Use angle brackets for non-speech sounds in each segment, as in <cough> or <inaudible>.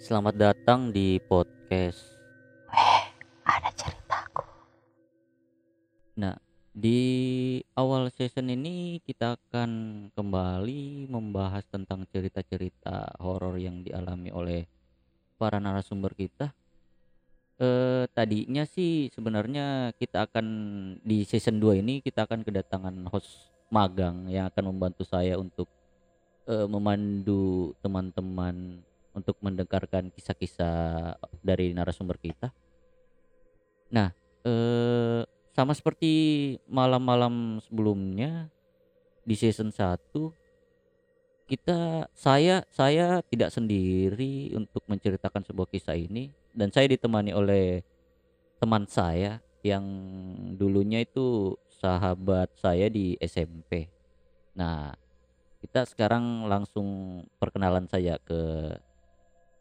Selamat datang di podcast. Weh, ada ceritaku. Nah, di awal season ini kita akan kembali membahas tentang cerita-cerita horor yang dialami oleh para narasumber kita. Eh, tadinya sih sebenarnya kita akan di season 2 ini kita akan kedatangan host magang yang akan membantu saya untuk eh, memandu teman-teman untuk mendengarkan kisah-kisah dari narasumber kita. Nah, eh sama seperti malam-malam sebelumnya di season 1 kita saya saya tidak sendiri untuk menceritakan sebuah kisah ini dan saya ditemani oleh teman saya yang dulunya itu sahabat saya di SMP. Nah, kita sekarang langsung perkenalan saya ke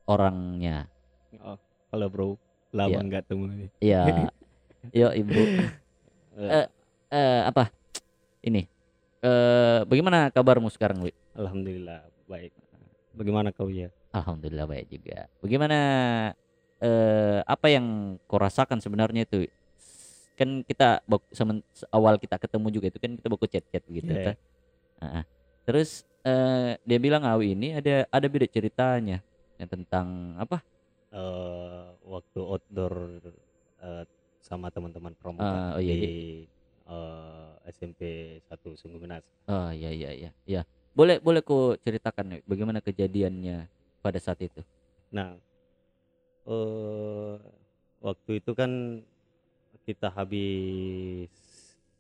orangnya. Oh, halo bro, lama Iya. nggak temu nih. Ya, <laughs> yo ibu. Eh, Eh, eh apa? Ini. Eh bagaimana kabarmu sekarang, Wi? Alhamdulillah baik. Bagaimana kau ya? Alhamdulillah baik juga. Bagaimana eh apa yang kau rasakan sebenarnya itu? Kan kita awal kita ketemu juga itu kan kita baku chat-chat gitu Iya. kan. Ah, ah. Terus eh dia bilang Awi ini ada ada beda ceritanya yang tentang apa? Eh, waktu outdoor eh, sama teman-teman pramuka Ah, oh iya, di eh, SMP 1 Sungguh Menas. Oh iya iya iya. Ya. Boleh boleh kau ceritakan bagaimana kejadiannya pada saat itu? Nah, eh waktu itu kan kita habis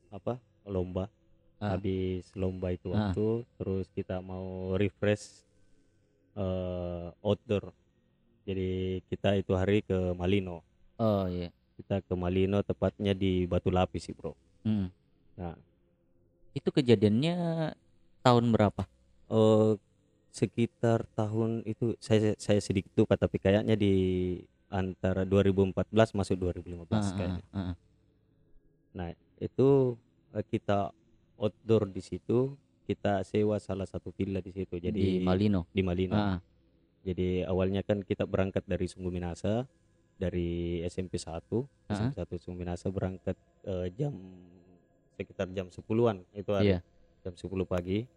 apa lomba, Ah. habis lomba itu Ah. waktu, terus kita mau refresh eh outdoor. Jadi kita itu hari ke Malino. Oh iya. Kita ke Malino tepatnya di Batu Lapis sih bro. Mm. Nah, Itu kejadiannya tahun berapa? eh sekitar tahun itu saya saya sedikit lupa tapi kayaknya di antara 2014 masuk 2015 Ah, ah, kayaknya. ah, ah. Nah, itu eh, kita outdoor di situ, kita sewa salah satu villa di situ. di Jadi Malino. di Malino. Ah, Jadi awalnya kan kita berangkat dari Sungguh Minasa dari SMP 1, Ah. SMP 1 Sungguh Minasa berangkat eh, jam sekitar jam 10-an itu hari. Iya. Jam 10 pagi.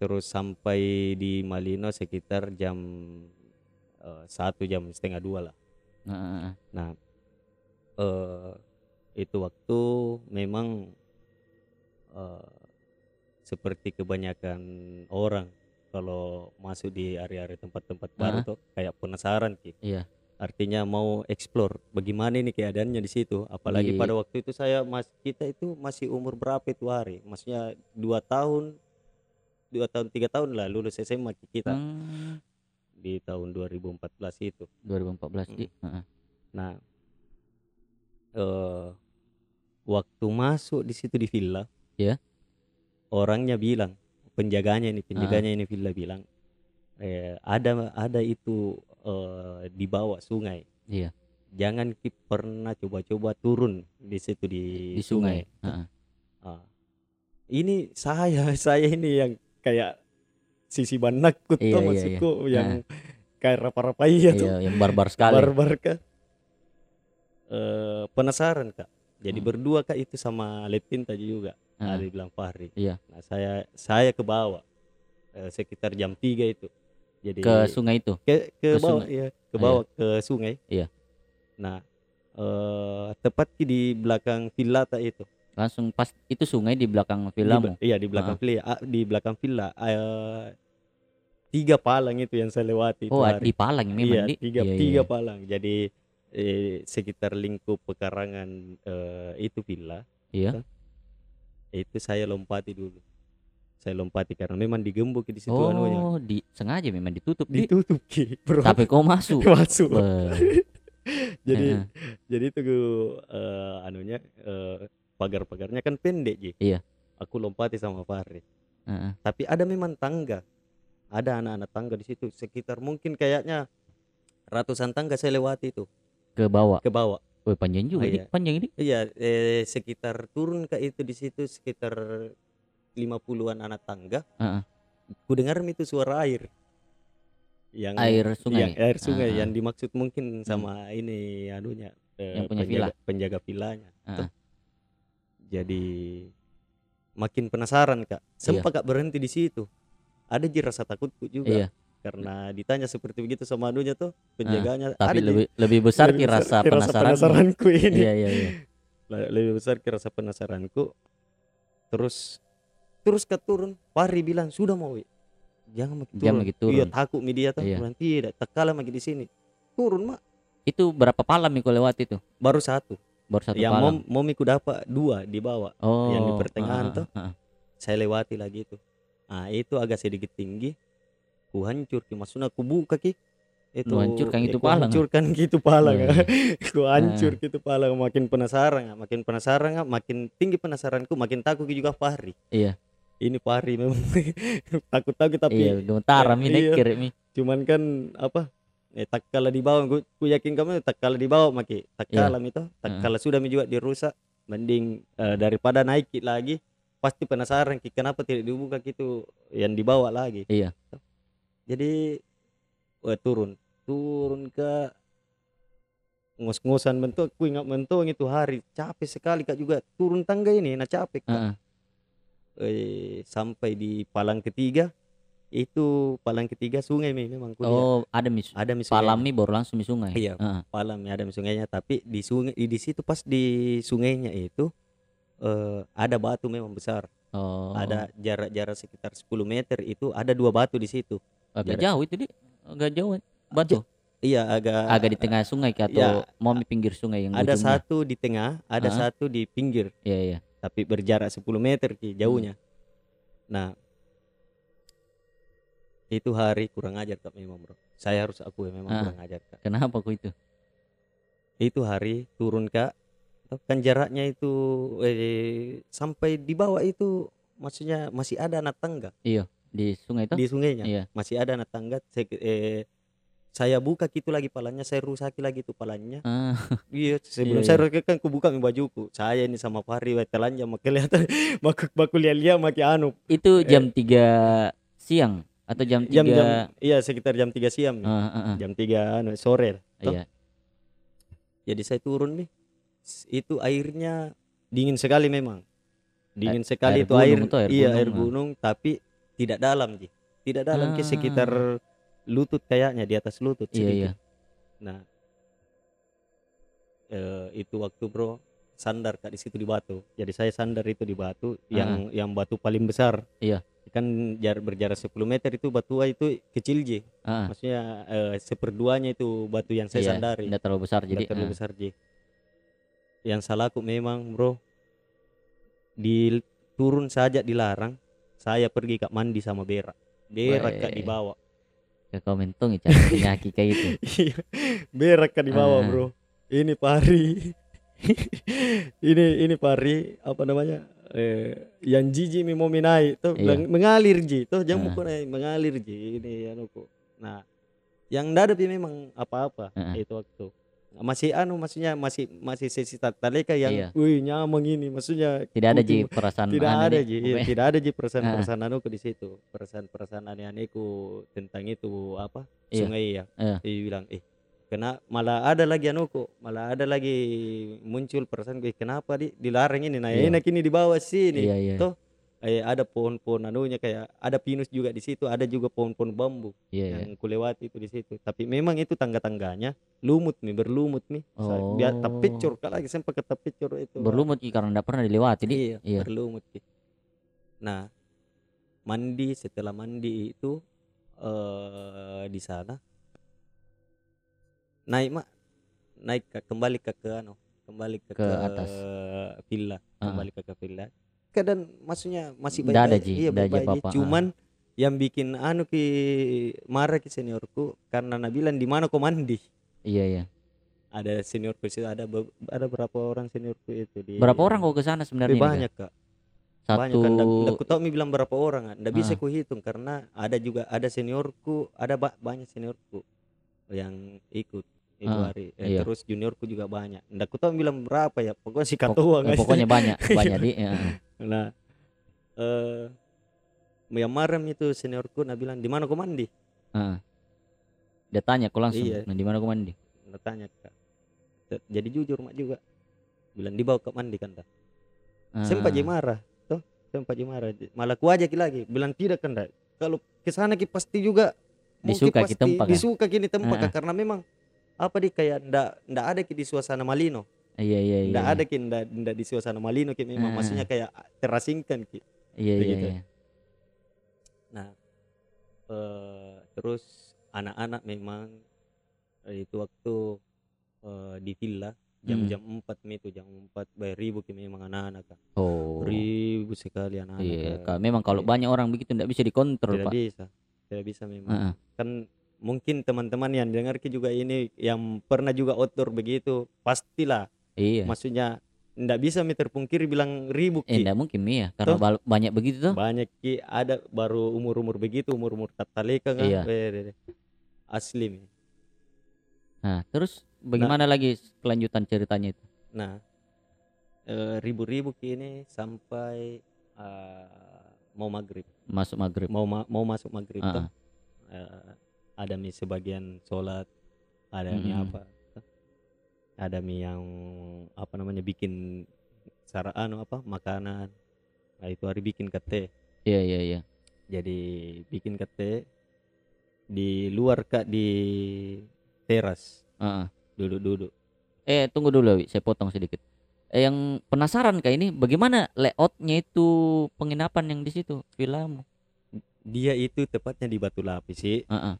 Terus sampai di Malino sekitar jam eh, satu jam setengah dua lah. ah, ah, ah. Nah, eh itu waktu memang eh seperti kebanyakan orang kalau masuk di area-area tempat-tempat baru tuh kayak penasaran ki. Iya. Artinya mau explore bagaimana ini keadaannya di situ. Apalagi Di- pada waktu itu saya mas kita itu masih umur berapa itu hari? Maksudnya dua tahun, dua tahun tiga tahun lah lulus SMA ki kita Hmm, di tahun 2014 itu. 2014 Ji. Mm. Ah, ah. Nah, eh waktu masuk di situ di villa, Ya. Orangnya bilang, penjaganya ini, penjaganya ini villa bilang, eh, ada ada itu eh, di bawah sungai. Iya. Jangan pernah coba-coba turun di situ di, Di sungai. Ah, ah. Ah. Ini saya <laughs> saya ini yang kayak sisi banakut Iya, tuh iya, maksudku yang kayak rapa-rapai ya tuh Iya, yang barbar sekali. barbar kak Eh, penasaran kak jadi Hmm. berdua kak itu sama Lepin tadi juga Ah, ada bilang Fahri Iya. nah saya saya ke bawah eh, sekitar jam 3 itu jadi Ke sungai itu. ke, ke ke bawah sungai. ya ke Ah, bawah ke sungai Iya. nah eh tepat di belakang villa tak itu Langsung pas itu sungai di belakang Di villamu. be- iya di belakang villa ah, di belakang villa eh, tiga palang itu yang saya lewati Oh, hari. di Palang memang iya di. tiga Iya, tiga iya. palang jadi eh, sekitar lingkup pekarangan eh, itu villa Iya. Itu saya lompati dulu. Saya lompati karena memang digembok di situ anunya. Oh, di sengaja memang ditutup Di. ditutup ki bro. Tapi kau masuk. <laughs> masuk. <laughs> Jadi jadi itu eh, anunya eh, pagar-pagarnya kan pendek ji. Iya. aku lompati sama Fahri Heeh. tapi ada memang tangga. Ada anak-anak tangga di situ. Sekitar mungkin kayaknya ratusan tangga saya lewati itu. Ke bawah. ke bawah Wih, panjang juga Oh, iya. Panjang ini. Iya, eh, sekitar turun ke itu di situ sekitar 50-an anak tangga. Heeh. Ku dengar itu suara air. yang Air sungai? yang air sungai Ah, yang dimaksud mungkin sama ini anunya eh, Yang punya villa? penjaga, penjaga villanya Ah, Tuh. jadi makin penasaran kak sempat kak berhenti di situ ada ji rasa takutku juga Iya, karena ditanya seperti begitu sama anunya tuh penjaganya tapi ada lebih lebih besar lebih rasa ki penasaran. penasaranku ini Iya, iya, iya. Le- lebih besar rasa penasaranku terus terus ke turun Pari bilang sudah mau jangan makin turun Jangan makin turun. iya takut media tuh Iya. tidak tak kalah makin di sini turun mak Itu berapa palam Miko lewat itu? baru satu Baru satu yang mau palam. mau miku dapat dua di bawah Oh, yang di pertengahan ah, tuh. ah, ah. saya lewati lagi itu nah itu agak sedikit tinggi ku hancur ki maksudnya ku buka ki itu Lu hancurkan ya, itu ah? hancurkan gitu palang Iya, ah. <laughs> ku hancur gitu palang makin penasaran makin penasaran makin tinggi penasaranku makin takut juga Fahri Iya. ini Fahri memang <laughs> takut takut tapi Iya, gemetar mi iya. mi. cuman kan apa eh tak kala di bawah ku, ku yakin kamu tak kala di bawah maki tak Iya. kala itu tak Heeh. kala sudah mi juga dirusak mending eh, daripada naik lagi pasti penasaran ki kenapa tidak dibuka gitu yang dibawa lagi Iya. Jadi wah, turun turun ke ngos-ngosan bentuk ku ingat itu hari capek sekali kak juga turun tangga ini nah capek Kak. Heeh. Eh, sampai di palang ketiga itu palang ketiga sungai Mi, memang ku lihat. Oh, ada mis ada mi palam mi baru langsung mi sungai. Iya. Heeh. palam ada mi sungainya tapi di sungai di situ pas di sungainya itu eh, ada batu memang besar Oh. ada jarak-jarak sekitar 10 meter itu ada dua batu di situ agak jarak- jauh itu di agak jauh batu. iya agak Agak di tengah sungai kah atau ya, mau di pinggir sungai yang ada ujungnya? satu di tengah ada Ah. satu di pinggir Iya, iya. tapi berjarak 10 meter ki jauhnya Hmm. nah itu hari kurang ajar kak memang bro saya harus akui memang Ah. kurang ajar kak Kenapa kok itu? itu hari turun kak kan jaraknya itu eh, sampai di bawah itu maksudnya masih ada anak tangga Di sungai itu? di sungainya Iya. masih ada anak tangga saya, eh, saya buka gitu lagi palanya saya rusaki lagi tuh palanya Ah, iya sebelum Iya, saya rusaki kan ku buka mi bajuku saya ini sama Fahri telanja mak kelihatan baku baku lihat <laughs> maki anu itu jam 3 siang atau jam 3 jam jam iya sekitar jam 3 siang. Ah, ah, ah. jam 3 anu sore toh. Iya. jadi saya turun nih itu airnya dingin sekali memang dingin sekali air itu air, tuh, air iya gunung, air ah. gunung tapi tidak dalam Ji. tidak dalam Ah. sekitar lutut kayaknya di atas lutut Iya, sedikit. iya. nah eh, itu waktu bro sandar kak di situ di batu jadi saya sandar itu di batu yang yang batu paling besar Iya. kan jar berjarak 10 meter itu batu itu kecil Ji Ah, ah. maksudnya eh, seperduanya itu batu yang saya Iya, sandari Nggak terlalu besar jadi. tidak terlalu ah. besar Ji yang salahku memang bro di turun saja dilarang saya pergi kak mandi sama berak berak kak dibawa Ke komentong ya penyakit kayak itu. <laughs> Iya, berak kak dibawa Ah. bro ini pari <laughs> ini ini pari apa namanya eh, yang jiji mi mau naik tuh Iya. mengalir ji tuh jangan Ah. mengalir ji ini anu kok nah yang dada pi memang apa-apa Ah. itu waktu masih anu maksudnya masih masih sesi taleka yang Iya. wih nyamang ini maksudnya Tidak ada ji perasaan tidak ada ji tidak ada ji perasaan-perasaan anu di situ perasaan-perasaan aneh-anehku tentang itu apa Iya. sungai ya Iya. dia bilang eh kena malah ada lagi anu kok malah ada lagi muncul perasaan gue kenapa di dilarang ini nah Iya. enak ini di bawah sini Iya, iya. Toh, eh, ada pohon-pohon anunya kayak ada pinus juga di situ ada juga pohon-pohon bambu iya. yang kulewati itu di situ tapi memang itu tangga-tangganya lumut nih berlumut nih Sa- biar Oh. tapicur kak lagi sempat ke tapicur itu Berlumut Ki, karena enggak pernah dilewati di. iya, Iya. berlumut Ki. nah mandi setelah mandi itu eh di sana naik mak naik ke, kembali ke ke anu kembali ke, Ke atas. villa Ah. kembali ke, ke villa keadaan maksudnya masih Nggak ada, Ji. iya apa-apa, ah. cuman yang bikin anu ki marah ki seniorku karena Nabilan di mana kau mandi Iya, iya. ada seniorku situ ada be- ada berapa orang seniorku itu di Berapa orang kau ke sana sebenarnya? Kak? banyak kak banyak Satu kan ndak ndak ku tahu mi bilang berapa orang kan ndak bisa Ah. ku hitung karena ada juga ada seniorku ada ba- banyak seniorku yang ikut itu Ah, hari Eh, iya. terus juniorku juga banyak ndak tahu bilang berapa ya pokoknya si Pok- katua eh, pokoknya banyak, <laughs> banyak di. ya. nah eh yang marem itu seniorku nah bilang di mana kau mandi Ah. Dia tanya kau langsung, Iya. "Nah, di mana kau mandi?" Anda tanya Kak. Jadi jujur mak juga. Bilang dibawa ke mandi kan. Sempat je Ah, marah, toh. Sempat je marah. Malah ku ajak lagi, bilang tidak kan. Kalau ke sana ki pasti juga Disuka ki pasti tempat? Disuka kini tempat Kak, karena memang apa di kayak ndak ndak ada di suasana Malino. Iya iya iya. Ndak iya. ada ki ndak ndak di suasana Malino ki memang Ah, maksudnya kayak terasingkan ki. Iya iya begitu. iya. Nah, eh terus anak-anak memang eh, itu waktu eh, di villa Hmm. jam-jam 4 mi itu jam 4 bayar ribu ki memang anak-anak Kak. Oh. ribu sekali anak-anak Iya. Kak. Memang kalau banyak orang begitu tidak bisa dikontrol, tidak Pak. bisa tidak bisa memang kan mungkin teman-teman yang dengar ki juga ini yang pernah juga outdoor begitu pastilah Iya. maksudnya ndak bisa mi terpungkiri bilang ribu Eh, ki enggak mungkin mi ya, karena Toh. banyak begitu tuh. banyak ki ada baru umur-umur begitu umur-umur tataleka kan Iya. Asli mi Nah, terus bagaimana lagi kelanjutan ceritanya itu? Nah, eh, ribu-ribu kini sampai eh, mau maghrib, Masuk maghrib. mau ma- mau masuk maghrib Ah, toh. Eh, ada mi sebagian sholat, ada mi Mm-mm. apa, ada mi yang apa namanya bikin sara anu apa makanan. Nah itu hari bikin kete, Iya iya iya. jadi bikin kete di luar kak di teras Heeh. duduk-duduk. Eh, tunggu dulu, Wi. Saya potong sedikit. Eh, yang penasaran kak ini bagaimana layoutnya itu penginapan yang di situ villamu? Dia itu tepatnya di Batu Lapis sih. Heeh.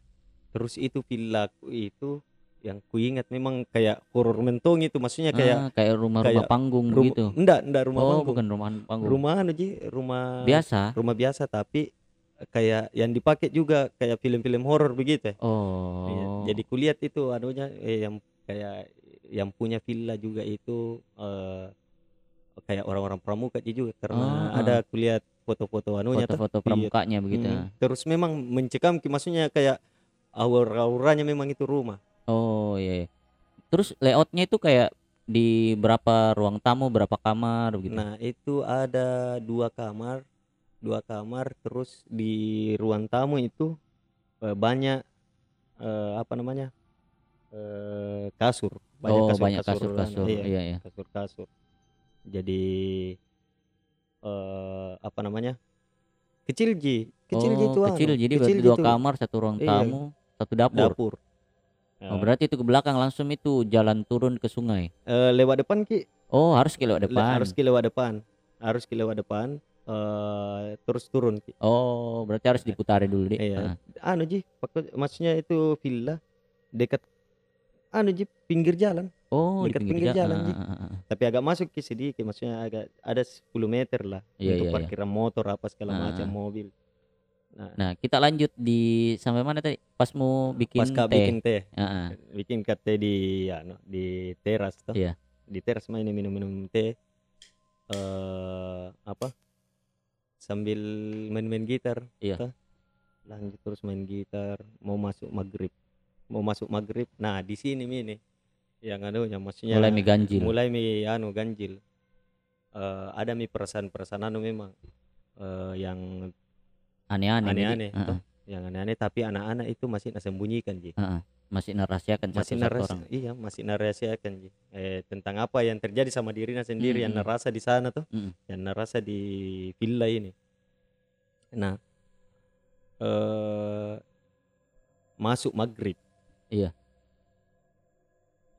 Terus itu villaku itu yang kuingat memang kayak horor mentong itu maksudnya kayak Ah, kayak rumah-rumah kayak panggung rum- begitu. enggak enggak rumah oh, panggung bukan rumah panggung. rumah anu ji rumah biasa. rumah biasa tapi kayak yang dipakai juga kayak film-film horor begitu ya. Oh. Iya, jadi kulihat itu anunya eh, yang kayak yang punya villa juga itu eh, kayak orang-orang pramuka juga karena Ah, ada kulihat foto-foto anunya foto-foto pramukanya begitu. Mm, terus memang mencekam maksudnya kayak aura-auranya memang itu rumah Oh iya. iya. Terus layoutnya itu kayak di berapa ruang tamu, berapa kamar begitu. Nah, itu ada dua kamar, dua kamar, terus di ruang tamu itu eh, banyak eh, apa namanya eh, kasur, oh, banyak kasur, kasur-kasur. iya, Iya iya. kasur-kasur. Jadi eh, apa namanya kecil ji, kecil oh, itu kecil. anu, Jadi kecil berarti ji dua kamar, satu ruang Iya. tamu, satu dapur. dapur. Oh, berarti itu ke belakang langsung itu jalan turun ke sungai. Eh, lewat depan ki, Oh, harus ke lewat le- depan. harus ki lewat depan, harus ki lewat depan, eh, terus turun ki. Oh, berarti harus diputari dulu, Dik. Iya. Ah. anu ji maksudnya itu villa dekat anu ji pinggir jalan Oh, Dekat pinggir, pinggir jalan, Ah, Ji. tapi agak masuk ke sedikit maksudnya agak ada 10 meter lah Iya, untuk iya, iya. parkiran motor apa segala macam mobil nah Nah, kita lanjut di sampai mana tadi? Pas mau bikin pas teh. bikin teh ah. bikin teh di anu di teras toh Iya. di teras main minum-minum teh eh apa sambil main-main gitar Iya. toh. lanjut terus main gitar mau masuk maghrib mau masuk maghrib nah di sini mi nih yang anu yang maksudnya Mulai mi ganjil. mulai mi anu ganjil Eh, ada mi perasaan-perasaan anu memang eh, yang Aneh-aneh. Aneh-aneh yang aneh-aneh tapi anak-anak itu masih nak sembunyikan ji. Masih narasiakan masih satu-satu naras orang. iya masih narasiakan ji eh, tentang apa yang terjadi sama dirinya sendiri yang Mm-mm. narasa di sana tuh Mm-mm. yang narasa di villa ini nah eh masuk maghrib Iya.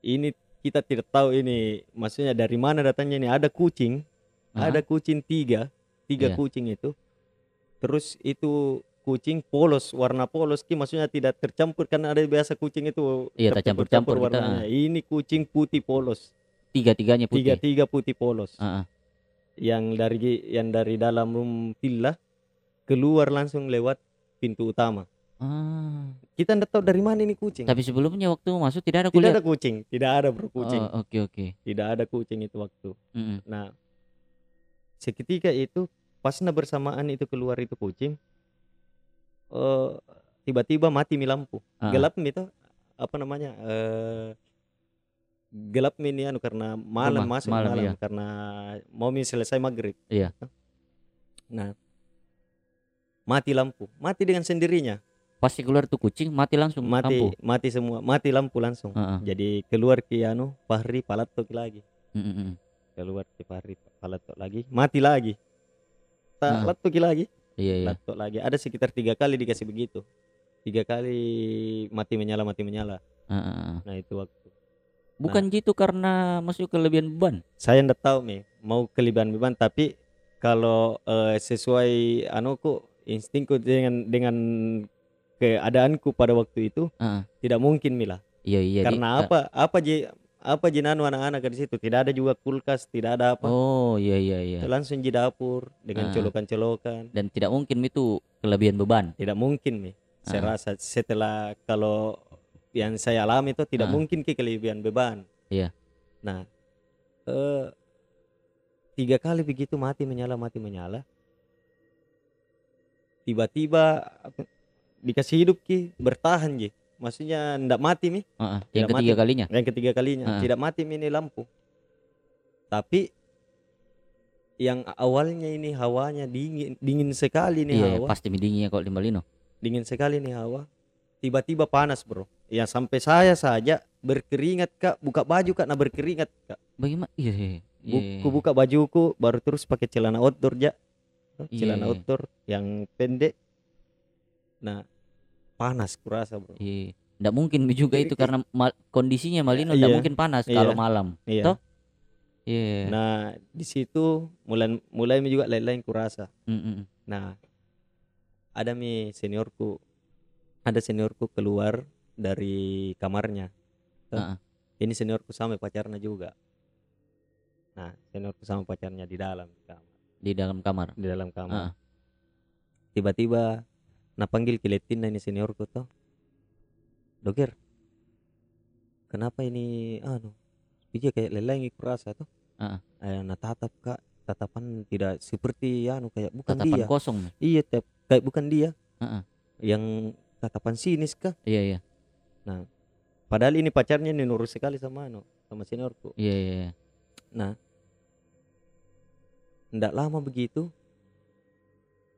ini kita tidak tahu ini maksudnya dari mana datangnya ini ada kucing Ah, ada kucing tiga tiga Iya. kucing itu terus itu kucing polos warna polos ki maksudnya tidak tercampur karena ada biasa kucing itu Iya, tercampur-campur kita, warnanya ini kucing putih polos Tiga-tiganya tiga putih. tiga putih polos Ah, ah. yang dari yang dari dalam room villa keluar langsung lewat pintu utama Ah. kita tidak tahu dari mana ini kucing Tapi sebelumnya waktu masuk tidak ada tidak kuliah. ada kucing tidak ada bro kucing Oh, oke oke. tidak ada kucing itu waktu Mm-mm. Nah, seketika itu pas na bersamaan itu keluar itu kucing, eh tiba-tiba mati mi lampu, Ah. gelap mi itu apa namanya? eh gelap mi ini anu karena malam Rumah, masuk malam, malam, iya. karena mau mi selesai maghrib. Iya. Nah, mati lampu, mati dengan sendirinya. pasti keluar tuh kucing mati langsung mati lampu. mati semua mati lampu langsung Heeh. jadi keluar ke anu Fahri palatok lagi mm, mm. keluar ke Fahri palatok lagi mati lagi tak Heeh. latok lagi Iya iya. latok lagi ada sekitar tiga kali dikasih begitu tiga kali mati menyala mati menyala heeh. nah itu waktu Bukan gitu karena masuk kelebihan beban. saya ndak tahu nih mau kelebihan beban tapi kalau eh, sesuai anuku instingku dengan dengan keadaanku pada waktu itu Heeh. tidak mungkin mila Iya iya. di- karena ka- apa apa je apa jenanu anak-anak di situ tidak ada juga kulkas tidak ada apa Oh iya iya iya. langsung di dapur dengan Ah. colokan-colokan Dan tidak mungkin itu kelebihan beban. tidak mungkin nih saya Ah. rasa setelah kalau yang saya alami itu tidak Ah. mungkin ke kelebihan beban Iya. nah eh, tiga kali begitu mati menyala mati menyala tiba-tiba dikasih hidup ki bertahan ji maksudnya ndak mati mi Heeh. Yang Tidak ketiga mati. kalinya. yang ketiga kalinya Ah. tidak mati mi ini lampu tapi yang awalnya ini hawanya dingin dingin sekali nih Iya hawa pasti midingnya kalau di Malino. dingin sekali nih hawa tiba-tiba panas bro ya sampai saya saja berkeringat kak buka baju kak nah berkeringat kak Bagaimana? Iya iya. iya. buku buka bajuku baru terus pakai celana outdoor ya celana Iya. outdoor yang pendek nah panas kurasa bro Iya. Nggak mungkin juga Jadi itu karena ma- kondisinya Malino Iya. nggak mungkin panas Iya. kalau malam. iya Toh? Iya. nah di situ mulai mulai juga lain-lain kurasa Mm, mm. Nah, ada mi seniorku, ada seniorku keluar dari kamarnya. Tuh, Heeh. Ini seniorku sama pacarnya juga. Nah, seniorku sama pacarnya di dalam kamar, Di dalam kamar. di dalam Heeh. kamar. Tiba-tiba, nah panggil kiletin ini seniorku tuh. Dokter, kenapa ini, anu, dia kayak leleng kurasa tuh. Heeh. Eh, nah tatap kak, tatapan tidak seperti anu kayak bukan Tatapan dia. kosong. nih. Iya, tep, kayak bukan dia. Heeh. Yang tatapan sinis kah? Iya iya. Padahal ini pacarnya ini nurut sekali sama anu, sama seniorku. Iya iya. iya. Nah, ndak lama begitu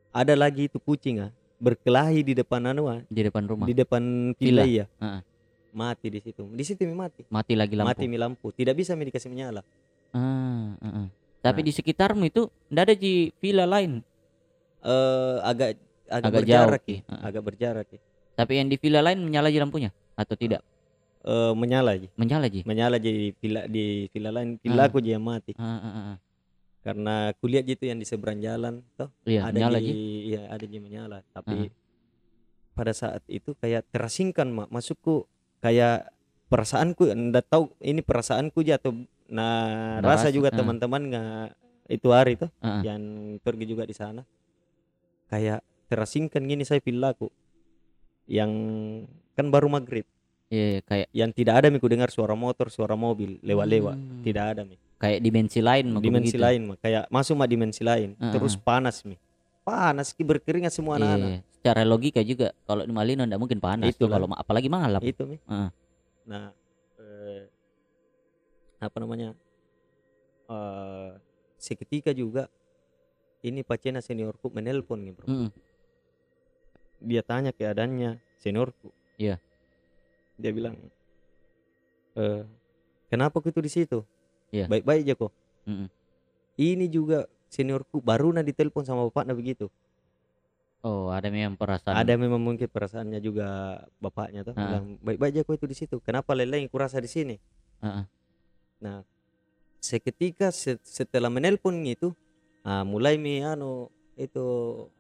ada lagi itu kucing ah berkelahi di depan anu ah, Di depan rumah. di depan Villa. villa ya. Heeh. Mati di situ. Di situ mi mati. Mati lagi lampu. Mati mi lampu. Tidak bisa mi dikasih menyala. Ah, heeh. Tapi Nah. di sekitarmu itu ndak ada di villa lain. Eh agak agak, Agak berjarak jauh, ya. Heeh. Agak berjarak ya. Tapi yang di villa lain menyala aja lampunya atau tidak? Eh menyala aja. Menyala aja. Menyala aja di villa di villa lain. Ah. Villaku aja yang mati. Ah, ah, ah, ah. Karena kulihat gitu yang di seberang jalan toh Iya, ada menyala di, aja. iya ada di menyala. Tapi pada saat itu kayak terasingkan mak. Masukku kayak perasaanku ndak tahu ini perasaanku aja atau nah Ndak rasa rasa, juga teman-teman nggak itu hari tuh Ah, ah. yang pergi juga di sana. Kayak terasingkan gini saya villaku yang kan baru maghrib. Iya, iya, kayak yang tidak ada miku dengar suara motor suara mobil lewat-lewat. Hmm. tidak ada mi kayak dimensi lain dimensi begitu. lain mak kayak masuk mak dimensi lain Ah, terus panas mi panas ki berkeringat semua Iya, anak-anak secara logika juga kalau di Malino ndak mungkin panas Itu kan. kalau ma- apalagi malam. itu mi Heeh. nah eh, apa namanya eh seketika juga ini pacena seniorku menelpon nih bro Mm-mm. dia tanya keadaannya seniorku Iya. dia bilang eh kenapa kau itu di situ Iya. baik-baik aja kok Mm-mm. ini juga seniorku baru na ditelepon sama bapaknya begitu Oh, ada memang perasaan. ada memang mungkin perasaannya juga bapaknya tuh bilang baik-baik aja kau itu di situ kenapa leleng kurasa di sini Heeh. Nah, seketika se- setelah menelpon itu, ah, mulai mi anu itu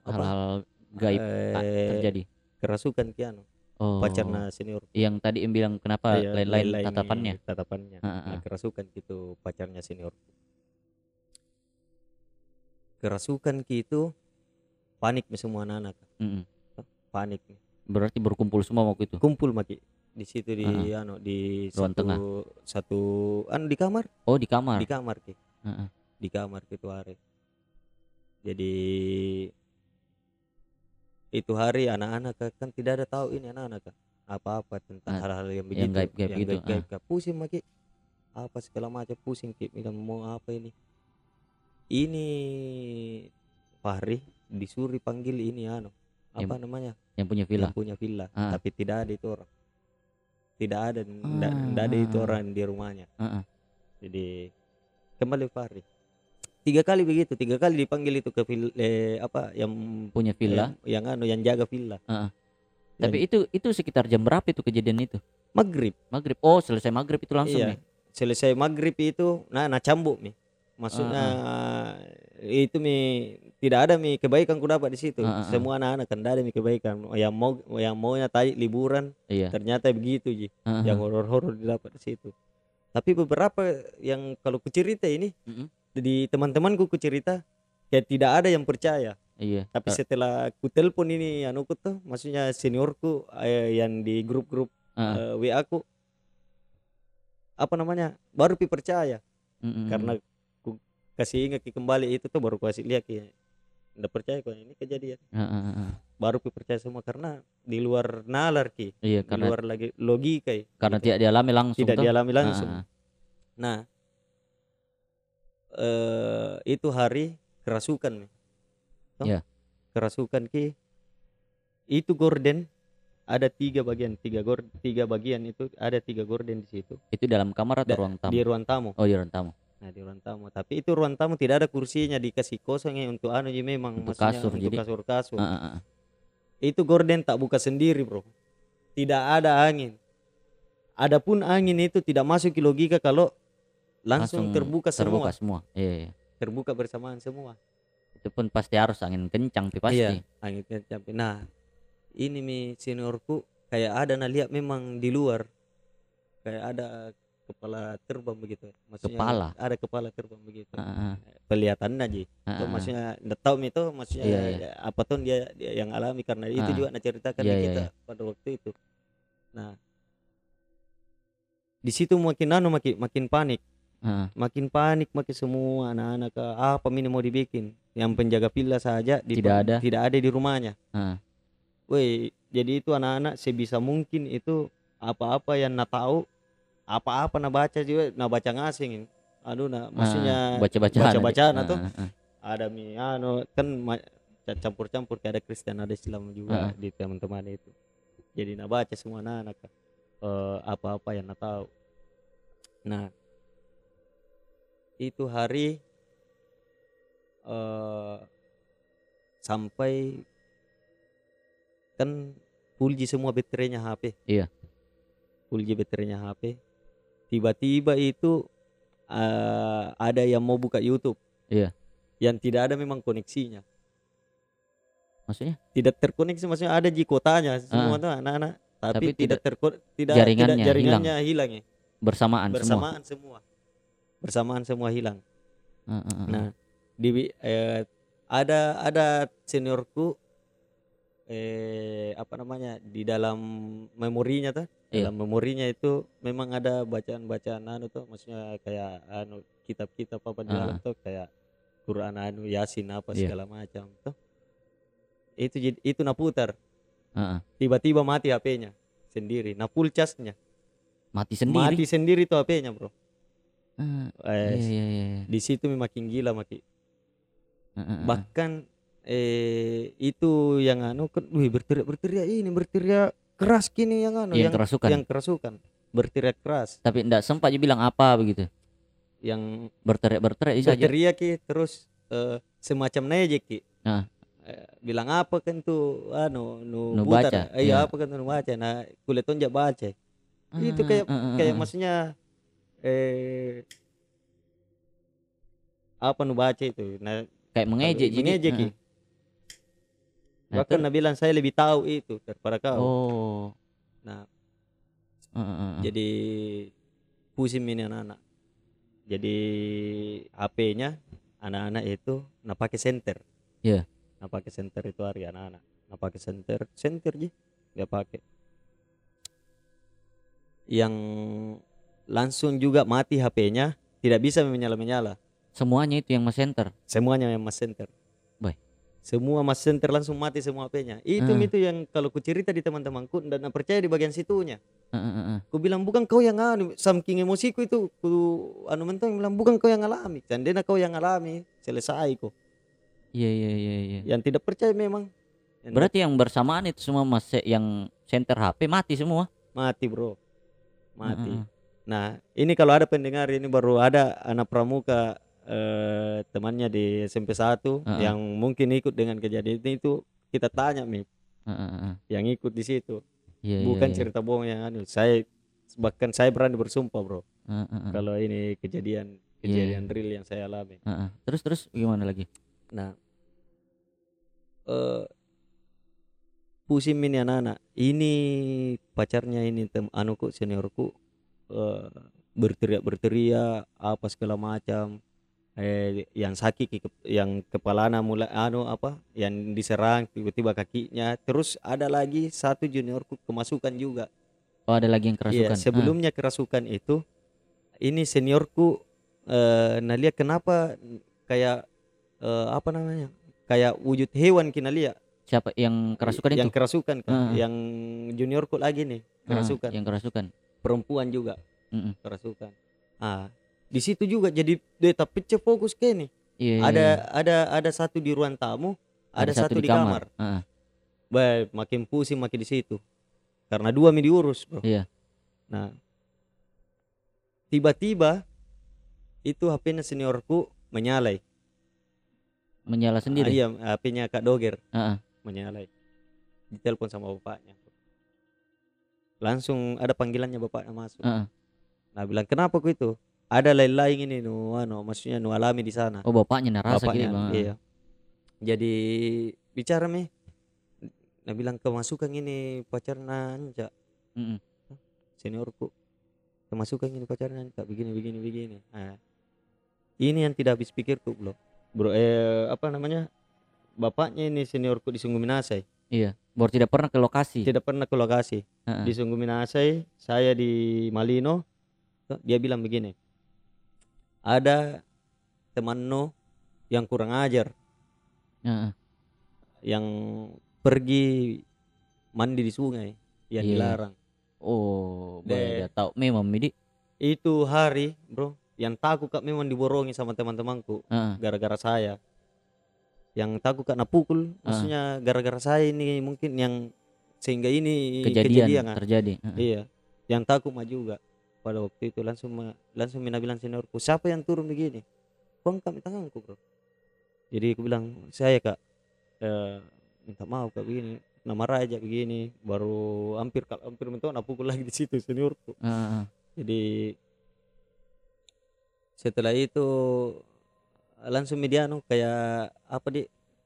apa hal-hal gaib eh, terjadi. kerasukan ki anu Oh. pacarna senior Yang tadi yang bilang kenapa Iya, lain-lain tatapannya. tatapannya Ah, ah, Nah, ah. kerasukan gitu pacarnya senior kerasukan ki itu panik mi semua anak-anak Mm-mm. panik mi. Berarti berkumpul semua waktu itu. kumpul maki di situ di Ah, anu di Ruang satu tengah. satu anu di kamar Oh, di kamar. di kamar ki Heeh. di kamar itu hari jadi itu hari anak-anak ka- kan tidak ada tahu ini anak-anak ka, apa-apa tentang Ah, hal-hal yang begitu gaib-gaib yang gitu, gaib-gaib ka. pusing maki apa segala macam pusing ki bilang mau apa ini ini Fahri disuruh panggil ini anu Yang apa namanya yang punya villa. yang punya villa Ah. tapi tidak ada itu orang tidak ada ndak Ah, ada itu ah, ah. orang di rumahnya Heeh. jadi kembali Fahri tiga kali begitu tiga kali dipanggil itu ke vil, eh, apa yang Punya villa. eh, yang anu yang jaga villa Heeh. Dan Tapi itu itu sekitar jam berapa itu kejadian itu? maghrib Maghrib. Oh, selesai maghrib itu langsung iya nih. selesai maghrib itu nah nah cambuk mi maksudnya itu mi tidak ada mi kebaikan ku dapat di situ ah, ah. semua anak-anak kan ada mi kebaikan yang mau yang maunya tadi liburan Iya. ternyata begitu ji Heeh. yang horor-horor didapat di situ tapi beberapa yang kalau ku cerita ini Mm-mm. Di teman-temanku ku cerita kayak tidak ada yang percaya Iya. tapi Eh, setelah ku telepon ini anuku tuh maksudnya seniorku eh, yang di grup-grup Heeh. eh, WA ku apa namanya baru pi percaya Mm-mm. karena ku kasih ingat ki kembali itu tuh baru ku kasih lihat ki ndak percaya kok ini kejadian Heeh, heeh. baru pi percaya semua karena di luar nalar ki Iya, di karena luar lagi logika ya, karena gitu. tidak dialami langsung tidak toh. dialami langsung Heeh. nah eh itu hari kerasukan. Toh? Iya. kerasukan ki itu gorden ada tiga bagian tiga gor tiga bagian itu ada tiga gorden di situ Itu dalam kamar atau Da- ruang tamu? di ruang tamu Oh, di ruang tamu. nah di ruang tamu tapi itu ruang tamu tidak ada kursinya dikasih kosong ya untuk anu jadi memang Untuk kasur, untuk jadi- kasur kasur Heeh, heeh. itu gorden tak buka sendiri bro tidak ada angin adapun angin itu tidak masuk ke logika kalau langsung, terbuka, terbuka semua semua. Iya, iya. terbuka bersamaan semua Itu pun pasti harus angin kencang pi pasti. Iya, angin kencang. Nah, ini mi seniorku kayak ada nah lihat memang di luar kayak ada kepala terbang begitu. Maksudnya Kepala? ada kepala terbang begitu. Heeh. Kelihatan aja. Itu heeh. maksudnya nggak tahu itu maksudnya iya. ya, apa tuh dia, dia yang alami karena itu Ah. juga nak ceritakan di iya, kita iya. pada waktu itu. Nah, di situ makin anu makin makin panik Makin panik makin semua anak-anak ke apa ini mau dibikin yang penjaga villa saja di- Tidak ada. tidak ada di rumahnya. Woi, jadi itu anak-anak sebisa mungkin itu apa-apa yang na tahu, apa-apa na baca juga, na baca ngasing. Aduh, nah maksudnya baca-bacaan. baca-bacaan atau ada mi anu kan campur-campur kayak ada Kristen ada Islam juga di teman-teman itu. Jadi na baca semua anak-anak eh, apa-apa yang na tahu. Nah, itu hari eh sampai kan Fulji semua baterainya HP. Iya. Fulji baterainya HP. Tiba-tiba itu eh, ada yang mau buka YouTube. Iya. Yang tidak ada memang koneksinya. Maksudnya? Tidak terkoneksi maksudnya ada di kotanya semua tuh anak-anak. Tapi, Ah. Tapi tidak terko tidak jaringannya tidak jaringannya hilang, ya. Bersamaan, semua. Bersamaan semua. Bersamaan semua hilang. Nah, di eh, ada ada seniorku eh apa namanya di dalam memorinya tuh Iya. dalam memorinya itu memang ada bacaan-bacaan anu tuh maksudnya kayak anu kitab-kitab apa di dalam tuh kayak Quran anu Yasin apa Iya. segala macam tuh itu jadi itu naputar Heeh. tiba-tiba mati HP-nya sendiri full charge-nya Mati sendiri. mati sendiri tuh HP-nya bro Heeh. eh, Iya, iya, iya. iya. di situ makin gila makin Heeh, heeh. bahkan eh itu yang anu kan wih berteriak berteriak ini berteriak keras kini yang anu Yang yang kerasukan. yang kerasukan berteriak keras Tapi enggak sempat dia bilang apa begitu. yang Berteriak-berteriak saja. berteriak ki terus eh, semacam nejek ki Nah. Eh, bilang apa kan tuh anu nu, Nu butar baca, eh, iya iya. apa kan nu baca nah kulit tonjak baca itu kayak Heeh, heeh, kayak maksudnya eh apa nu baca itu nah kayak mengejek jadi. mengejek ki Heeh. Nah, bahkan nah bilang saya lebih tahu itu daripada kau Oh. nah Heeh, heeh, heeh. jadi pusing ini anak-anak jadi HP-nya anak-anak itu nak pakai center Iya. nak pakai center itu hari anak-anak nak pakai center center ji nggak pakai yang langsung juga mati HP-nya tidak bisa menyala menyala Semuanya itu yang mas center. semuanya yang mas center Baik. semua mas center langsung mati semua HP-nya itu Ah. itu yang kalau ku cerita di teman-temanku dan percaya di bagian situnya heeh, heeh. Ku bilang bukan kau yang anu, saking emosiku itu ku anu mentong bilang bukan kau yang alami, candena kau yang alami, selesai kok. Iya iya iya iya. Yang tidak percaya memang Yang Berarti yang bersamaan itu semua Mas yang center HP mati semua. mati bro mati Heeh. Nah ini kalau ada pendengar ini baru ada anak pramuka eh, temannya di SMP 1 Heeh. yang mungkin ikut dengan kejadian itu kita tanya nih Heeh, heeh. yang ikut di situ Iya, iya, bukan iya. cerita bohong yang anu saya bahkan saya berani bersumpah bro Heeh, heeh, kalau ini kejadian kejadian real yang saya alami heeh. Terus terus gimana lagi? nah eh pusing ini anak-anak ini pacarnya ini tem anuku seniorku eh berteriak berteriak apa segala macam eh yang sakit yang kepalanya mulai anu apa yang diserang tiba-tiba kakinya terus ada lagi satu juniorku kemasukan juga Oh, ada lagi yang Iya, kerasukan. sebelumnya kerasukan itu ini seniorku eh nah lihat kenapa kayak eh, apa namanya? Kayak wujud hewan kina lihat Ah, siapa yang kerasukan yang itu? kerasukan kan? Ah. yang juniorku lagi nih Ah, kerasukan yang kerasukan. Perempuan juga Mm-mm. kerasukan ah di situ juga jadi dia pecah fokus ke nih Iya, iya, ada iya. ada ada satu di ruang tamu ada, satu, di kamar, Heeh. Baik, makin pusing makin di situ karena dua mi diurus bro Iya. Nah, tiba-tiba itu HP-nya seniorku menyalai. Menyala Ah, sendiri. iya, HP-nya Kak Doger Heeh. menyalai. Ditelepon sama bapaknya. Langsung ada panggilannya bapaknya masuk. Heeh. Nah, bilang kenapa ku itu? Ada lain-lain ini nu anu, maksudnya nu alami di sana. Oh, bapaknya narasa bapaknya. gitu. Bang. Iya. Jadi bicara mi. Nah bilang kemasukan ini pacarnya Anja. Mm-mm. seniorku kemasukan ini pacarnya tak begini begini begini nah, ini yang tidak habis pikirku bro bro eh apa namanya bapaknya ini seniorku di Sungguh Minasai Iya. Baru tidak pernah ke lokasi. tidak pernah ke lokasi Heeh. di Sungguh Minasai saya di Malino dia bilang begini ada temanmu yang kurang ajar Heeh. yang pergi mandi di sungai yang Iya. dilarang Oh, boleh tahu memang Midi. itu hari bro yang takut kak memang diborongi sama teman-temanku Heeh. gara-gara saya yang takut kak pukul Ah. maksudnya gara-gara saya ini mungkin yang sehingga ini Kejadian, ah. terjadi. Heeh. iya yang takut mah juga pada waktu itu langsung langsung mina bilang seniorku siapa yang turun begini kau kami tanganku bro jadi aku bilang saya kak eh, minta maaf kak begini nama raja begini baru hampir kal- hampir mentok nak pukul lagi di situ seniorku Heeh. jadi setelah itu langsung mediano kayak apa di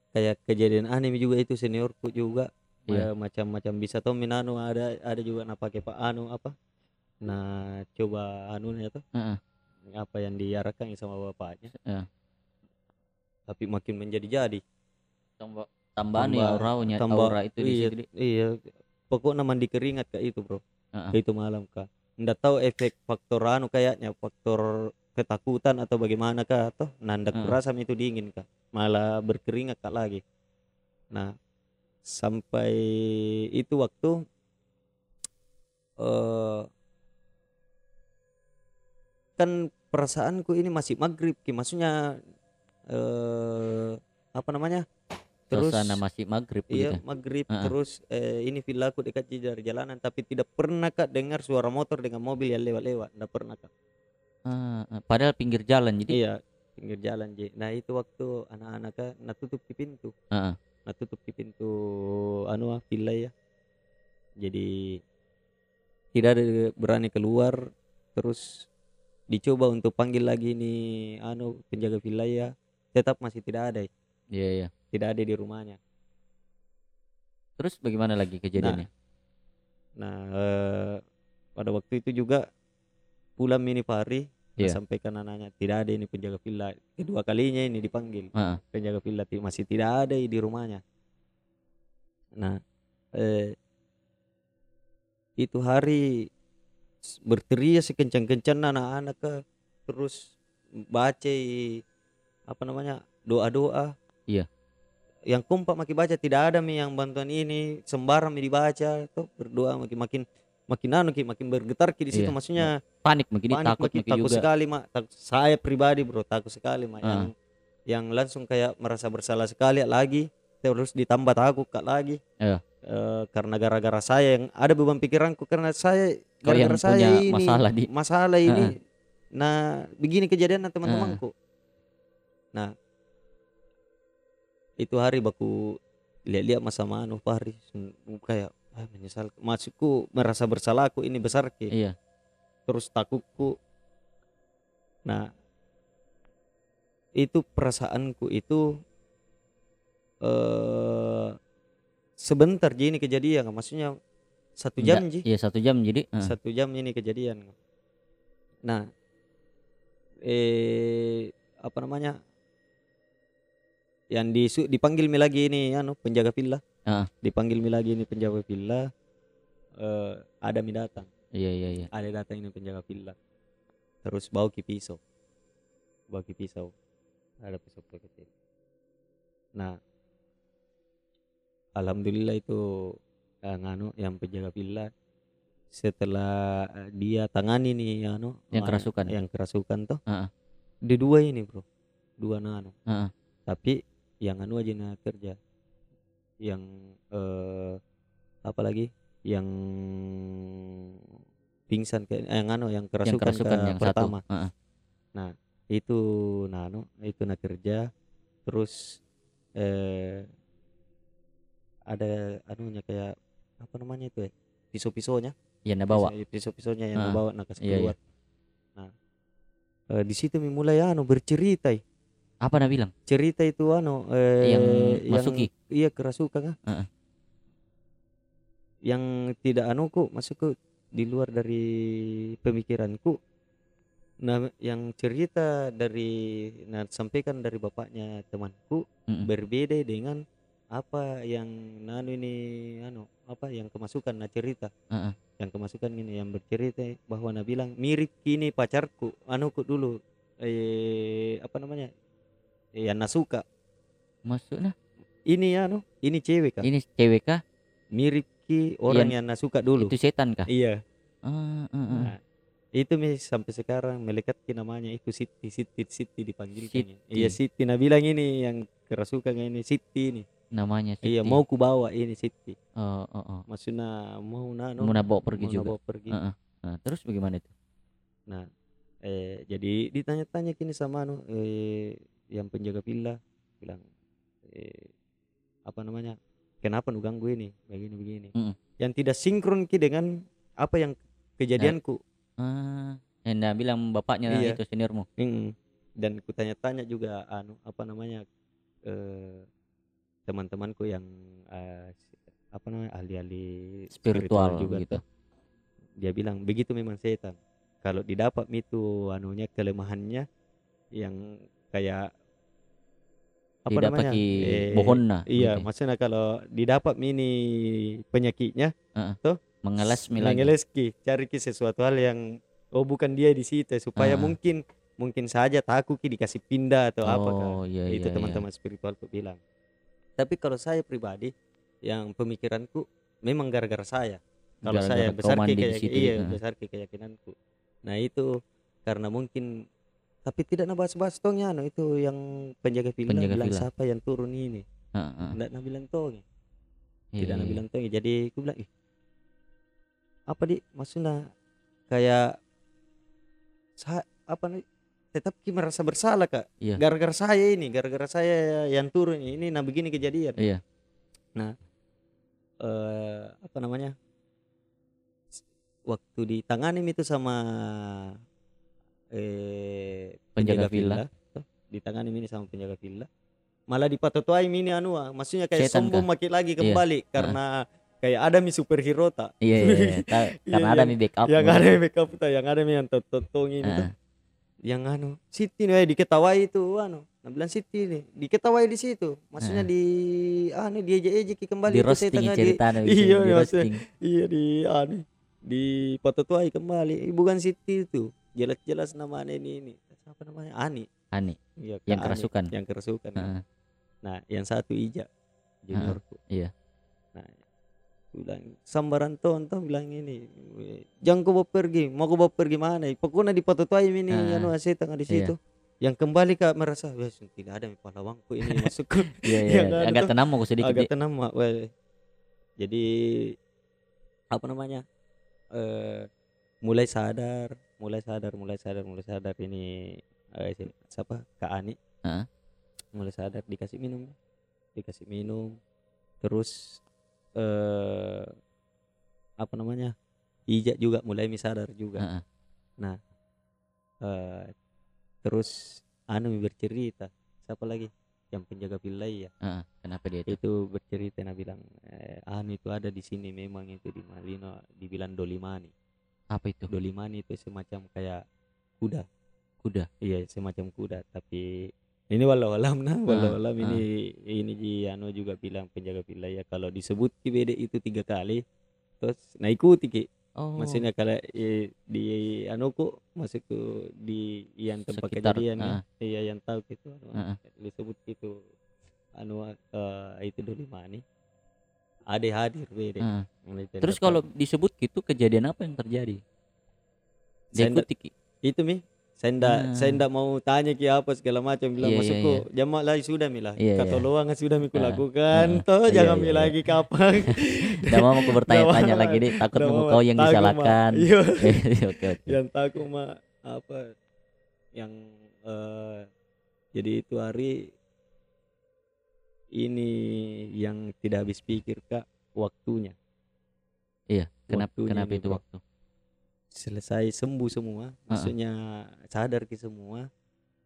kayak kejadian anime juga itu seniorku juga Iya. Ya, macam-macam bisa tuh minano ada ada juga nak pakai pak anu apa nah coba anunya tuh Heeh. apa yang diarahkan sama bapaknya Iya. tapi makin menjadi-jadi Tambah tambahan nih Tambah- auranya tambah aura itu di iya, situ. Di. iya pokoknya mandi keringat kayak itu bro Heeh. itu malam kak ndak tahu efek faktor anu kayaknya faktor ketakutan atau bagaimana kak? Atau nanda Heeh. kurasa itu dingin kak. Malah berkeringat kak lagi. Nah sampai itu waktu eh kan perasaanku ini masih maghrib ki. Maksudnya eh apa namanya? Terus Suasana masih maghrib Iya begitu. maghrib. Ah. terus eh, ini villaku dekat dari jalanan tapi tidak pernah kak dengar suara motor dengan mobil yang lewat-lewat. Tidak pernah kak Ah, ah. padahal pinggir jalan jadi. iya pinggir jalan Ji. nah itu waktu anak-anak kak nah tutup di pintu Heeh. nah tutup di pintu anu ah, villa ya jadi tidak ada berani keluar terus dicoba untuk panggil lagi nih anu penjaga villa ya tetap masih tidak ada Iya, iya. tidak ada di rumahnya Terus bagaimana lagi kejadiannya? Nah, eh, pada waktu itu juga pulang mini Fahri Iya. sampaikan anaknya tidak ada ini penjaga villa. Kedua kalinya ini dipanggil Heeh. penjaga villa masih tidak ada di rumahnya. Nah, eh, itu hari berteriak sekencang-kencang anak-anak ke terus baca apa namanya doa-doa. Iya. Yang kompak makin baca tidak ada mi yang bantuan ini sembarang mi dibaca tuh berdoa makin makin makin anu ki makin bergetar ki di situ Iya, maksudnya Panik mungkin panik takut mungkin takut juga. sekali mak. Tak- saya pribadi bro takut sekali mak. Ah. yang yang langsung kayak merasa bersalah sekali lagi. Terus ditambah takut kak lagi. Iya. Eh, karena gara-gara saya yang ada beban pikiranku karena saya gara-gara saya punya ini masalah di- masalah ini. Nah begini kejadian nah, teman-temanku nah itu hari baku lihat-lihat masa manu Fahri kayak ah, menyesal maksudku merasa bersalah aku ini besar ke iya terus takutku. Nah itu perasaanku itu eh sebentar ji ini kejadian. Maksudnya satu jam Nggak- ji? iya satu jam jadi eh, satu jam ini kejadian. Nah eh apa namanya? Yang disu dipanggil mi lagi ini anu penjaga villa. Ah. dipanggil mi lagi ini penjaga villa eh ada mi datang iya iya iya. Ada datang ini penjaga villa. Terus bawa ki pisau bawa ki pisau ada pisau kecil. Nah alhamdulillah itu eh, nganu yang penjaga villa setelah dia tangani nih anu Yang kerasukan? yang kerasukan tuh Heeh. di dua ini bro. Dua nano Heeh. tapi yang anu aja nah kerja. Yang eh apa lagi yang pingsan kayak eh, yang anu yang yang kerasukan, kerasukan ke yang pertama satu Heeh. itu nano itu na kerja terus eh ada anunya kayak apa namanya itu ya pisau-pisaunya iya nah bawa pisau-pisaunya yang Ah, bawa nak kasih iya, iya. nah eh, di situ mulai anu bercerita apa nah bilang cerita itu anu eh, Yang Masuki? iya kerasukan ah. Heeh. Yang tidak anu ku masukku di luar dari pemikiranku nah yang cerita dari nah sampaikan dari bapaknya temanku Mm-mm. berbeda dengan apa yang nanu ini anu apa yang kemasukan nah cerita. Heeh. yang kemasukan ini yang bercerita bahwa nah bilang mirip kini pacarku anuku dulu eh apa namanya eh, yang nasuka. Masuk nah ini anu ini cewek kan ini cewek kah? Mirip ki orang yang nasuka dulu itu setan kah iya Ah, ah, ah. Nah, itu mi sampai sekarang melekat namanya itu Siti Siti Siti dipanggilkan Siti. iya Siti nah bilang ini yang kerasukan ini Siti ini namanya iya Siti. mau ku bawa ini Siti oh, oh, oh. maksudnya mau nano mau nabawa pergi mau juga nabawa pergi Heeh. Nah, terus bagaimana itu Nah, eh jadi ditanya-tanya kini sama anu eh yang penjaga villa bilang eh apa namanya? Kenapa nu ganggu ini? Begini begini. Mm-mm. Yang tidak sinkron ki dengan apa yang kejadianku. ah yang nah bilang bapaknya Iya. itu seniormu Mm. Dan kutanya-tanya juga anu apa namanya? eh teman-temanku yang eh, apa namanya? ahli-ahli spiritual, juga gitu tuh. Dia bilang begitu memang setan. Kalau didapat itu anunya kelemahannya yang kayak apa tidak namanya? pakai Eh, bohon nah Iya, gitu. maksudnya kalau didapat mini penyakitnya mengelas mi lagi mengeles ki, cari ki sesuatu hal yang oh bukan dia di situ supaya Ah. mungkin mungkin saja takut ki dikasih pindah atau apa kan. oh iya itu iya, teman-teman spiritual tuh bilang. Tapi kalau saya pribadi yang pemikiranku memang gara-gara saya. Kalau Gara-gara saya kau besar ki kayak iya gitu. besar ki keyakinanku. Nah itu karena mungkin tapi tidak nabahas-bahas tongnya anu itu yang penjaga villa Penjaga bilang villa. siapa yang turun ini. Tidak nak bilang tong. Iya, Tidak nak iya. bilang tong. Jadi aku bilang ih apa di maksudnya kayak sa apa nih tetap ki merasa bersalah kak Iya. gara-gara saya ini gara-gara saya yang turun ini nah begini kejadian Iya. eh apa namanya waktu ditangani itu sama eh Penjaga villa. tuh, ditangani ini sama penjaga villa. Malah dipatutuai ini anu ah, maksudnya kayak Setan sombong makin lagi kembali karena kayak ada mi superhero tak? Iya iya, iya. <laughs> Ta- Iya, karena ada yang- mi backup yang ada yang backup tak? Yang ada mi yang totong ini Heeh. yang anu Siti nih diketawai itu anu. Nah bilang Siti nih diketawai di situ. Maksudnya Ah. di anu dia ejek kembali di itu roasting setan, di- cerita iya, di iya, roasting iya di anu di patotuai kembali. Eh, bukan Siti itu jelas-jelas nama ini ini apa namanya Ani Ani iya, Kak yang Ani. kerasukan yang kerasukan Heeh. nah yang satu Ija juniorku iya. nah bilang sambaran ton toh bilang ini jangan kau bawa pergi mau kau bawa pergi mana pokoknya di patotuai ini Ah, anu setan di iya. situ yang kembali kak merasa wes tidak ada pahlawanku ini <laughs> Iya iya. Yang ada Agak tuh, tenang mau sedikit. agak Di. tenang Mak. Jadi apa namanya eh mulai sadar mulai sadar mulai sadar mulai sadar ini eh, si- siapa? Kak Ani. Heeh. mulai sadar dikasih minum. Dikasih minum. Terus eh apa namanya? Ijak juga mulai mi sadar juga. Heeh. eh terus anu bercerita. Siapa lagi? Yang penjaga wilayah Heeh. Kenapa dia itu? itu bercerita nah bilang eh, anu itu ada di sini memang itu di Malino dibilang dolimani Apa itu? dolimani itu semacam kayak kuda Kuda. iya semacam kuda tapi ini walau alam nah walau Ah, alam ah. ini ini di anu juga bilang penjaga wilayah kalau disebut ki bede itu tiga kali terus nah ikuti ki Oh. maksudnya kalau eh, di anu ku masuk ke di yang tempat Sekitar, kejadian ah. iya yang tahu gitu anu, Ah, ah. disebut gitu anu eh, itu dolimani ada hadir Ah. Terus kalau disebut gitu kejadian apa yang terjadi? Dia Saya ndak- ikuti Ki. itu mi saya ndak Ah. saya ndak mau tanya ki apa segala macam bilang Iya, iya, masukku iya. jamak lah sudah milah Iya, iya. katoloang sudah mi Ah, lakukan ah. toh Iya, jangan iya, mi iya. lagi kapan <laughs> Tidak mau aku bertanya-tanya lagi deh, takut mau kau yang disalahkan. Iya. <laughs> Oke oke. yang takut mah apa yang eh, jadi itu hari ini yang tidak habis pikir kak waktunya Iya, kenapa Waktunya kenapa nih, itu Bro. waktu? selesai sembuh semua maksudnya sadar ki semua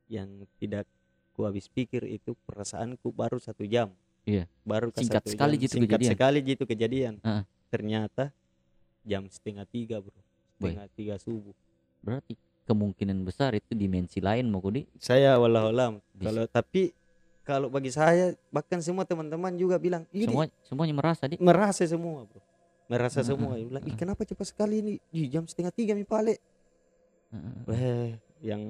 yang tidak ku habis pikir itu perasaanku baru satu jam Iya. baru ke Singkat satu sekali jam. gitu singkat kejadian. sekali gitu kejadian Heeh. ternyata jam setengah tiga bro setengah tiga subuh Berarti kemungkinan besar itu dimensi lain mau kudi. saya wallahualam Bisa. kalau tapi kalau bagi saya bahkan semua teman-teman juga bilang Semua semuanya merasa di. merasa semua bro merasa Heeh, semua Dia bilang ih kenapa cepat sekali ini Ih, jam setengah tiga mi pale Heeh. Weh, yang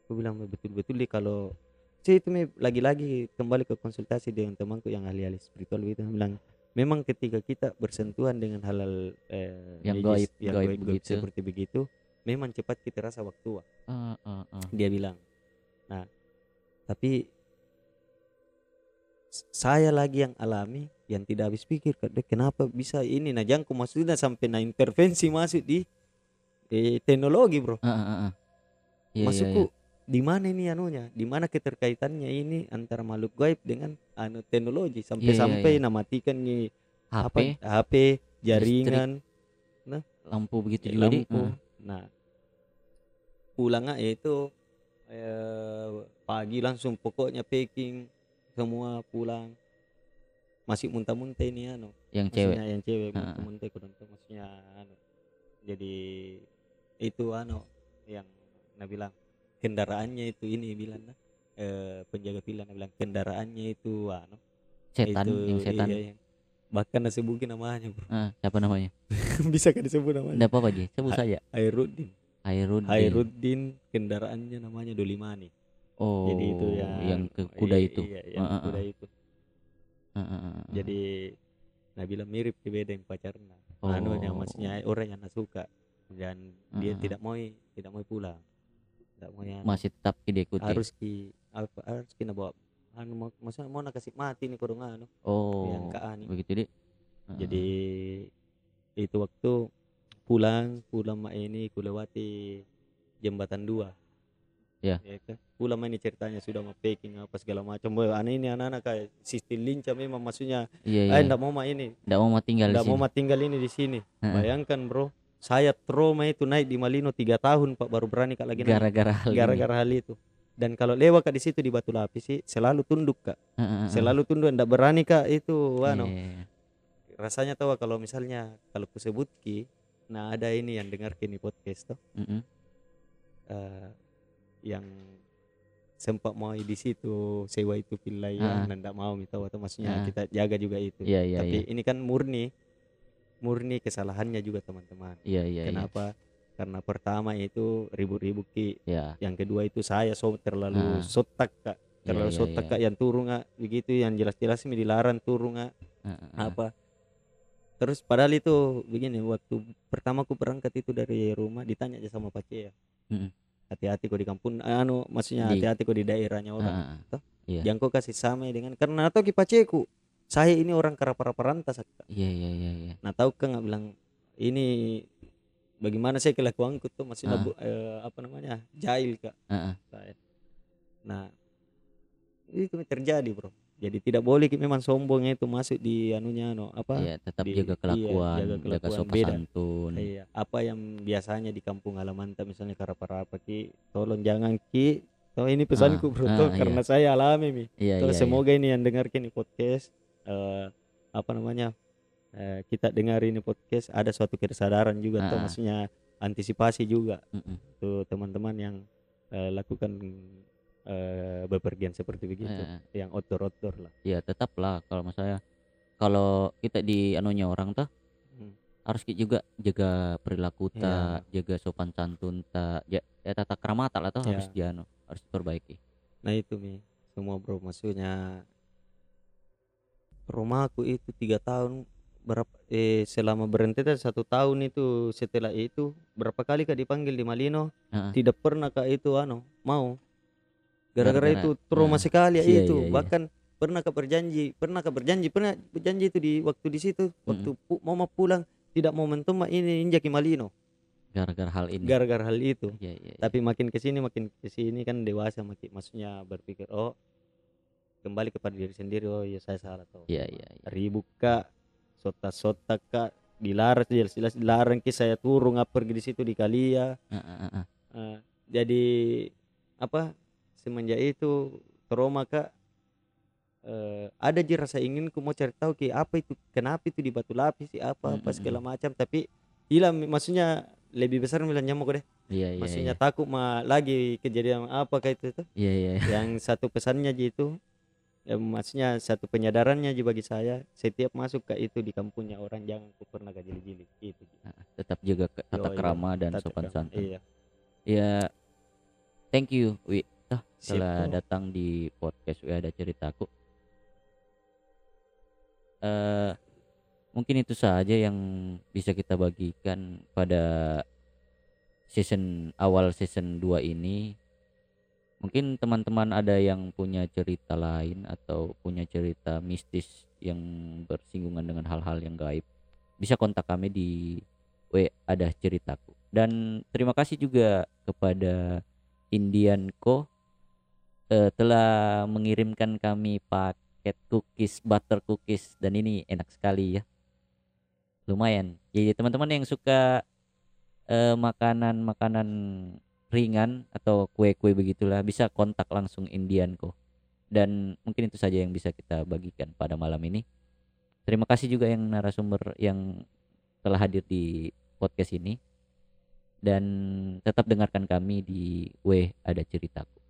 aku bilang betul-betul deh kalau saya itu lagi-lagi kembali ke konsultasi dengan temanku yang ahli-ahli spiritual itu bilang memang ketika kita bersentuhan dengan halal eh, Yang gaib- yang gaib begitu. seperti begitu memang cepat kita rasa waktu Ah, ah, ah. dia bilang nah tapi saya lagi yang alami yang tidak habis pikir "Dek, kenapa bisa ini nah jangan maksudnya sampai nah intervensi masuk di eh, teknologi bro Ah, ah, ah, ah. Iya, masukku iya. di mana ini anunya di mana keterkaitannya ini antara makhluk gaib dengan anu teknologi sampai-sampai iya. namatikan nih HP, apa HP jaringan lampu begitu juga di. lampu Ah. nah pulangnya itu eh, pagi langsung pokoknya packing semua pulang masih muntah-muntah ini anu Yang cewek. yang cewek muntah-muntah kurang tahu maksudnya anu jadi itu anu yang nah bilang kendaraannya itu ini bilang nah, eh, penjaga pilihan bilang kendaraannya itu anu Setan, itu, yang setan. iya, iya. bahkan disebutin namanya bro Ah, siapa namanya? <laughs> bisa kan disebut namanya Enggak apa-apa, Ji. Sebut saja. Airuddin Hairudin. Airuddin kendaraannya namanya Dolimani Oh, jadi itu yang yang ke kuda iya, itu. iya, yang Ah, ah, kuda itu ah, ah, ah. jadi Nabila mirip ke beda yang pacarnya anunya Oh. maksudnya orang yang suka dan dia Ah, ah. tidak mau tidak mau pulang tidak mau yang masih tetap diikuti. harus ki apa harus kita bawa anu mau maksudnya mau nak kasih mati nih kurang anu Oh. yang ke Ani Begitu, Di. Ah, ah. jadi itu waktu pulang pulang mak ini kulewati jembatan dua Ya. kan? pulang ini ceritanya sudah mau packing apa segala macam Boy, aneh ini anak-anak kayak sistem lincah memang maksudnya Iya, eh iya. mau mak ini Nggak mau mah tinggal di ndak mau mak tinggal ini di sini Heeh. bayangkan bro saya trauma itu naik di Malino tiga tahun pak baru berani kak lagi Gara-gara hal gara-gara hal itu dan kalau lewat kak di situ di Batu Lapis sih selalu tunduk kak ah. selalu tunduk ndak berani kak itu anu Iya. rasanya tahu kalau misalnya kalau kusebut ki nah ada ini yang dengar kini podcast tuh Mm-mm. eh, yang sempat mau di situ sewa itu Ah. wilayah dan tidak mau minta atau maksudnya Ah. kita jaga juga itu Iya, iya, tapi iya. ini kan murni murni kesalahannya juga teman-teman iya, iya. kenapa karena pertama itu ribut-ribut ki Ya. yang kedua itu saya so terlalu Ah. sotak kak Iya, terlalu iya, sotak iya. kak yang turun kak begitu yang jelas-jelas ini dilarang turun kak Ah, ah, ah. apa terus padahal itu begini waktu pertama aku berangkat itu dari rumah ditanya aja sama Pak ya. Hati-hati kok di kampung anu maksudnya hati-hati kok di daerahnya orang Heeh. Toh? Iya. jangan kau kasih sama dengan karena atau kipaceku saya ini orang karapara-parantas Kak. Iya iya iya iya. nah tahu kan nggak bilang ini bagaimana saya kelakuanku tuh masih Ah. nabu- eh, apa namanya jahil kak Heeh. saya nah itu terjadi bro jadi tidak boleh memang sombongnya itu masuk di anunya no apa Iya, tetap di- jaga iya, kelakuan, jaga jaga, kelakuan. sopan Beda. santun. iya apa yang biasanya di kampung halaman tak misalnya karapa-rapa ki tolong jangan ki oh ini pesanku Ah, bro ah, toh, iya. karena saya alami mi Iya Toh, iya. semoga ini yang dengar ini podcast eh, apa namanya eh, kita dengar ini podcast ada suatu kesadaran juga Ah, ah. maksudnya antisipasi juga iya. Mm-mm. tuh teman-teman yang eh, lakukan eh, bepergian seperti begitu Heeh. yang outdoor-outdoor lah Iya, tetaplah kalau misalnya kalau kita di anunya orang tuh Hmm. harus juga jaga perilaku Iya. tak, jaga sopan santun tak, ya, ya tata kramata lah tuh Iya. harus dianu, harus diperbaiki. nah itu mi semua bro maksudnya rumahku itu tiga tahun berapa eh selama berhenti satu tahun itu setelah itu berapa kali kak dipanggil di Malino Heeh. tidak pernah kak itu anu mau gara-gara itu trauma nah, sekali ya iya, itu iya, iya. bahkan pernah kak berjanji pernah kak berjanji pernah berjanji itu di waktu di situ waktu pu- mau mau pulang tidak mau mentum ini injak Malino Gara-gara hal ini. gara-gara hal itu Iya iya. iya. tapi makin ke sini makin ke sini kan dewasa makin maksudnya berpikir oh kembali kepada diri sendiri oh ya saya salah tuh Iya iya iya. ribut kak sota-sota kak dilarang jelas-jelas dilarang ki saya turun ngap pergi di situ di Kalia Heeh, heeh. Eh, jadi apa semenjak itu trauma kak eh, ada aja rasa ingin ku mau cari tahu ki apa itu kenapa itu di batu lapis sih apa apa segala macam tapi hilang maksudnya lebih besar bilang nyamuk deh Iya iya. maksudnya iya. takut mah lagi kejadian apa kayak itu tuh Iya iya. iya. yang satu pesannya aja itu ya, maksudnya satu penyadarannya aja bagi saya setiap masuk ke itu di kampungnya orang jangan ku pernah gak jeli-jeli itu Tetap jaga tata krama dan sopan santun. iya Ya, thank you, Wi. Toh, Sip, telah bro. datang di podcast Wi ada ceritaku. Eh, mungkin itu saja yang bisa kita bagikan pada season awal season 2 ini. Mungkin teman-teman ada yang punya cerita lain atau punya cerita mistis yang bersinggungan dengan hal-hal yang gaib. Bisa kontak kami di W ada ceritaku. Dan terima kasih juga kepada Indian Co eh, telah mengirimkan kami paket cookies butter cookies dan ini enak sekali ya. Lumayan. Jadi teman-teman yang suka eh, makanan-makanan ringan atau kue-kue begitulah bisa kontak langsung Indian Co. Dan mungkin itu saja yang bisa kita bagikan pada malam ini. Terima kasih juga yang narasumber yang telah hadir di podcast ini dan tetap dengarkan kami di W ada ceritaku.